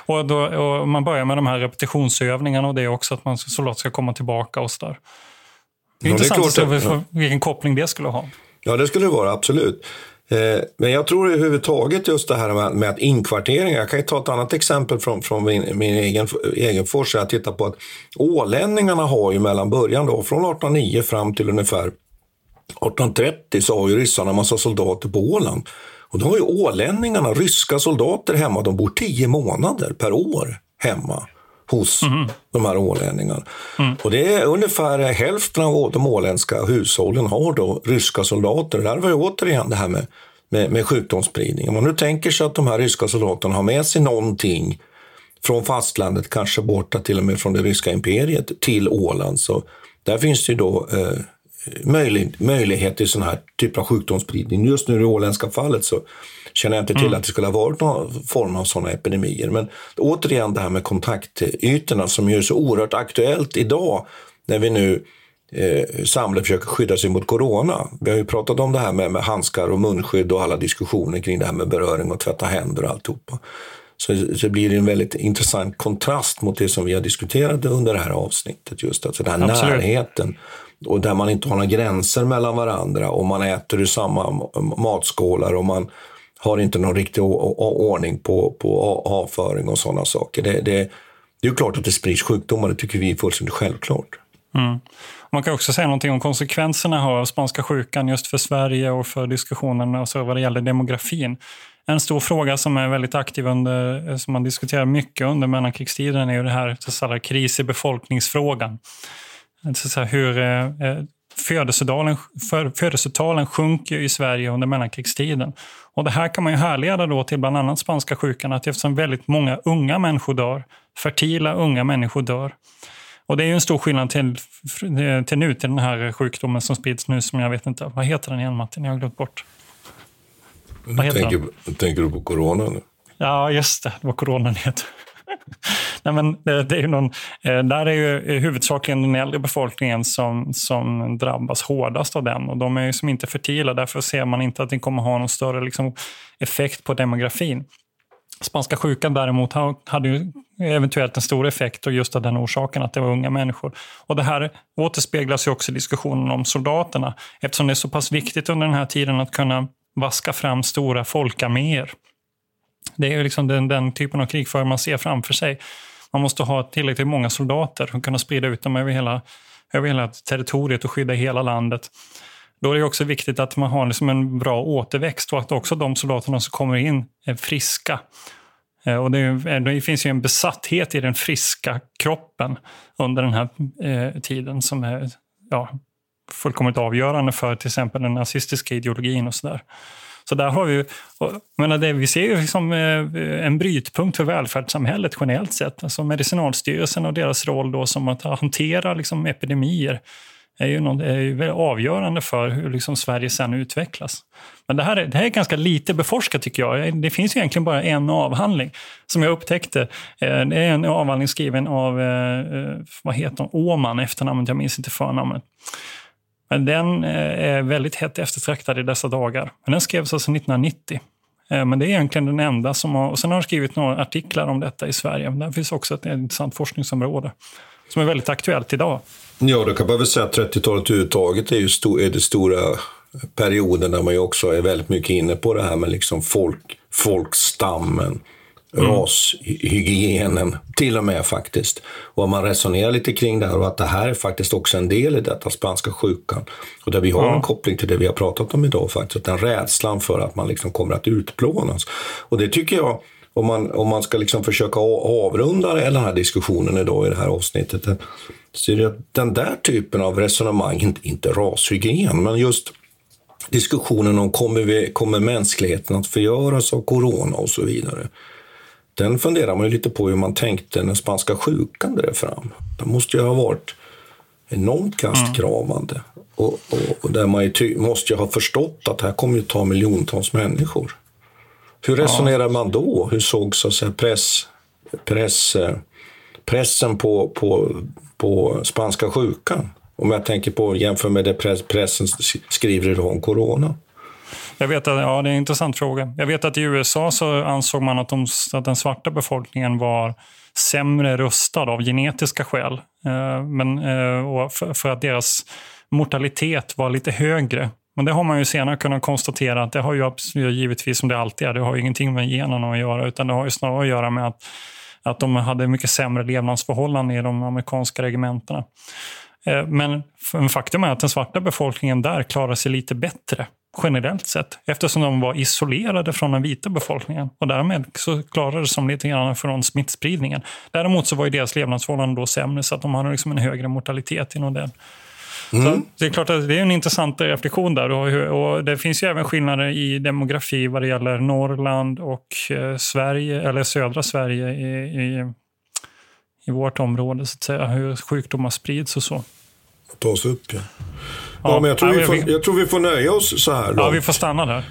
Och, då, och man börjar med de här repetitionsövningarna och det är också att man soldat ska komma tillbaka och så där. Det är ja, intressant det är klart, att se vilken koppling det skulle ha. Ja, det skulle det vara, absolut. Eh, men jag tror överhuvudtaget just det här med, att inkvartering. Jag kan ju ta ett annat exempel från, från min, min egen, egen forskning. Jag tittar på att ålänningarna har ju mellan början då, från 1809 fram till ungefär 1830 så har ju ryssarna en massa soldater på Åland. Och då har ju ålänningarna ryska soldater hemma. De bor tio månader per år hemma hos mm. de här ålänningarna. Mm. Och det är ungefär hälften av de åländska hushållen har då ryska soldater. Där var ju återigen det här med, med, med sjukdomsspridning. Om man nu tänker sig att de här ryska soldaterna har med sig någonting från fastlandet, kanske borta till och med från det ryska imperiet, till Åland. Så där finns det ju då eh, möjlig, möjlighet till sån här typ av sjukdomsspridning. Just nu i det åländska fallet så känner jag inte till mm. att det skulle ha varit någon form av sådana epidemier. Men återigen det här med kontaktytorna som är så oerhört aktuellt idag när vi nu eh, samlar försöker skydda sig mot corona. Vi har ju pratat om det här med, med handskar och munskydd och alla diskussioner kring det här med beröring och tvätta händer och alltihopa. Så, så blir det en väldigt intressant kontrast mot det som vi har diskuterat under det här avsnittet. Just alltså den här Absolut. närheten och där man inte har några gränser mellan varandra och man äter ur samma matskålar och man har inte någon riktig ordning på, på avföring och sådana saker. Det, det, det är ju klart att det sprids sjukdomar, det tycker vi är fullständigt självklart. Mm. Man kan också säga någonting om konsekvenserna av spanska sjukan just för Sverige och för diskussionen alltså vad det gäller demografin. En stor fråga som är väldigt aktiv under, eh, som man diskuterar mycket under mellankrigstiden är ju det här så kallade kris i befolkningsfrågan. Så hur eh, födelsetalen, födelsetalen sjunker i Sverige under mellankrigstiden. Och det här kan man ju härleda då till bland annat spanska sjukan, att eftersom väldigt många unga människor dör, fertila unga människor dör, Och det är ju en stor skillnad till, till nu, till den här sjukdomen som sprids nu som jag vet inte, vad heter den igen Martin? Jag har glömt bort. Vad heter tänker, den? tänker du på corona nu? Ja, just det. Det var coronan heter. Nej, men det, det är ju någon, eh, där är ju eh, huvudsakligen den äldre befolkningen som, som drabbas hårdast av den. Och de är ju som inte fertila, därför ser man inte att det kommer ha någon större liksom, effekt på demografin. Spanska sjukan däremot hade ju eventuellt en stor effekt och just av den orsaken att det var unga människor. Och Det här återspeglas ju också i diskussionen om soldaterna eftersom det är så pass viktigt under den här tiden att kunna vaska fram stora folkarméer. Det är liksom den, den typen av krigföring man ser framför sig. Man måste ha tillräckligt många soldater och kunna sprida ut dem över hela, över hela territoriet och skydda hela landet. Då är det också viktigt att man har liksom en bra återväxt och att också de soldaterna som kommer in är friska. Eh, och det, är, eh, det finns ju en besatthet i den friska kroppen under den här eh, tiden som är ja, fullkomligt avgörande för till exempel den nazistiska ideologin och sådär. Så där har vi, menar det, vi ser ju liksom eh, en brytpunkt för välfärdssamhället generellt sett. Alltså Medicinalstyrelsen och deras roll då som att hantera liksom epidemier är ju, något, är ju avgörande för hur liksom Sverige sen utvecklas. Men det här, är, det här är ganska lite beforskat tycker jag. Det finns ju egentligen bara en avhandling som jag upptäckte. Eh, det är en avhandling skriven av, eh, vad heter hon, Åman, efternamnet, jag minns inte förnamnet. Men den eh, är väldigt hett eftertraktad i dessa dagar. Men den skrevs alltså 1990. Eh, men det är egentligen den enda som har... Och sen har jag skrivit några artiklar om detta i Sverige. Där finns också ett intressant forskningsområde som är väldigt aktuellt idag. Ja, då kan man väl säga att 30-talet överhuvudtaget är ju sto är det stora perioden där man ju också är väldigt mycket inne på det här med liksom folk, folkstammen, mm. rashygienen, till och med faktiskt. Och man resonerar lite kring det här och att det här är faktiskt också en del i detta spanska sjukan. Och där vi har mm. en koppling till det vi har pratat om idag faktiskt, den rädslan för att man liksom kommer att utplånas. Och det tycker jag om man, om man ska liksom försöka avrunda den här diskussionen idag i det här avsnittet, så är det den där typen av resonemang, inte, inte rashygien, men just diskussionen om kommer, vi, kommer mänskligheten att förgöras av corona och så vidare. Den funderar man ju lite på hur man tänkte när spanska sjukan drev fram. Det måste ju ha varit enormt kastkramande. Mm. Och, och, och, där man ju måste ju ha förstått att det här kommer ju ta miljontals människor. Hur resonerar ja. man då? Hur såg så att säga, press, press, pressen på, på, på spanska sjukan? Om jag tänker på jämför med det press, pressen skriver idag om corona. Jag vet att, ja, det är en intressant fråga. Jag vet att i USA så ansåg man att, de, att den svarta befolkningen var sämre rustad av genetiska skäl. Eh, men, eh, och för, för, att deras mortalitet var lite högre men det har man ju senare kunnat konstatera att det har ju givetvis som det alltid är, det har ju ingenting med generna att göra utan det har ju snarare att göra med att, att de hade mycket sämre levnadsförhållanden i de amerikanska regementena. Eh, men faktum är att den svarta befolkningen där klarar sig lite bättre generellt sett eftersom de var isolerade från den vita befolkningen och därmed så klarade de lite grann från smittspridningen. Däremot så var ju deras levnadsförhållanden då sämre så att de hade liksom en högre mortalitet inom det. Mm. det är klart att det är en intressant reflektion där. Och, och, det finns ju även skillnader i demografi vad det gäller Norrland och eh, Sverige, eller södra Sverige i, i, i, vårt område, så att säga. Hur sjukdomar sprids och så. Tas upp, ja. Ja, men jag tror, vi får, jag tror vi får nöja oss så här. Då. Ja, vi får stanna där.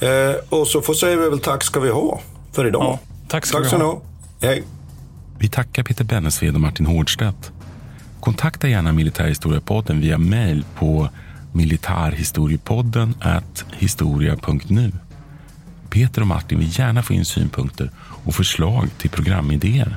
Eh, och så får säger vi väl tack ska vi ha för idag. Ja, tack ska tack vi ha. ha. Hej. Vi tackar Peter Bennesved och Martin Hårdstedt. Kontakta gärna Militärhistoriepodden via mail på militarhistoriepodden historia.nu. Peter och Martin vill gärna få in synpunkter och förslag till programidéer.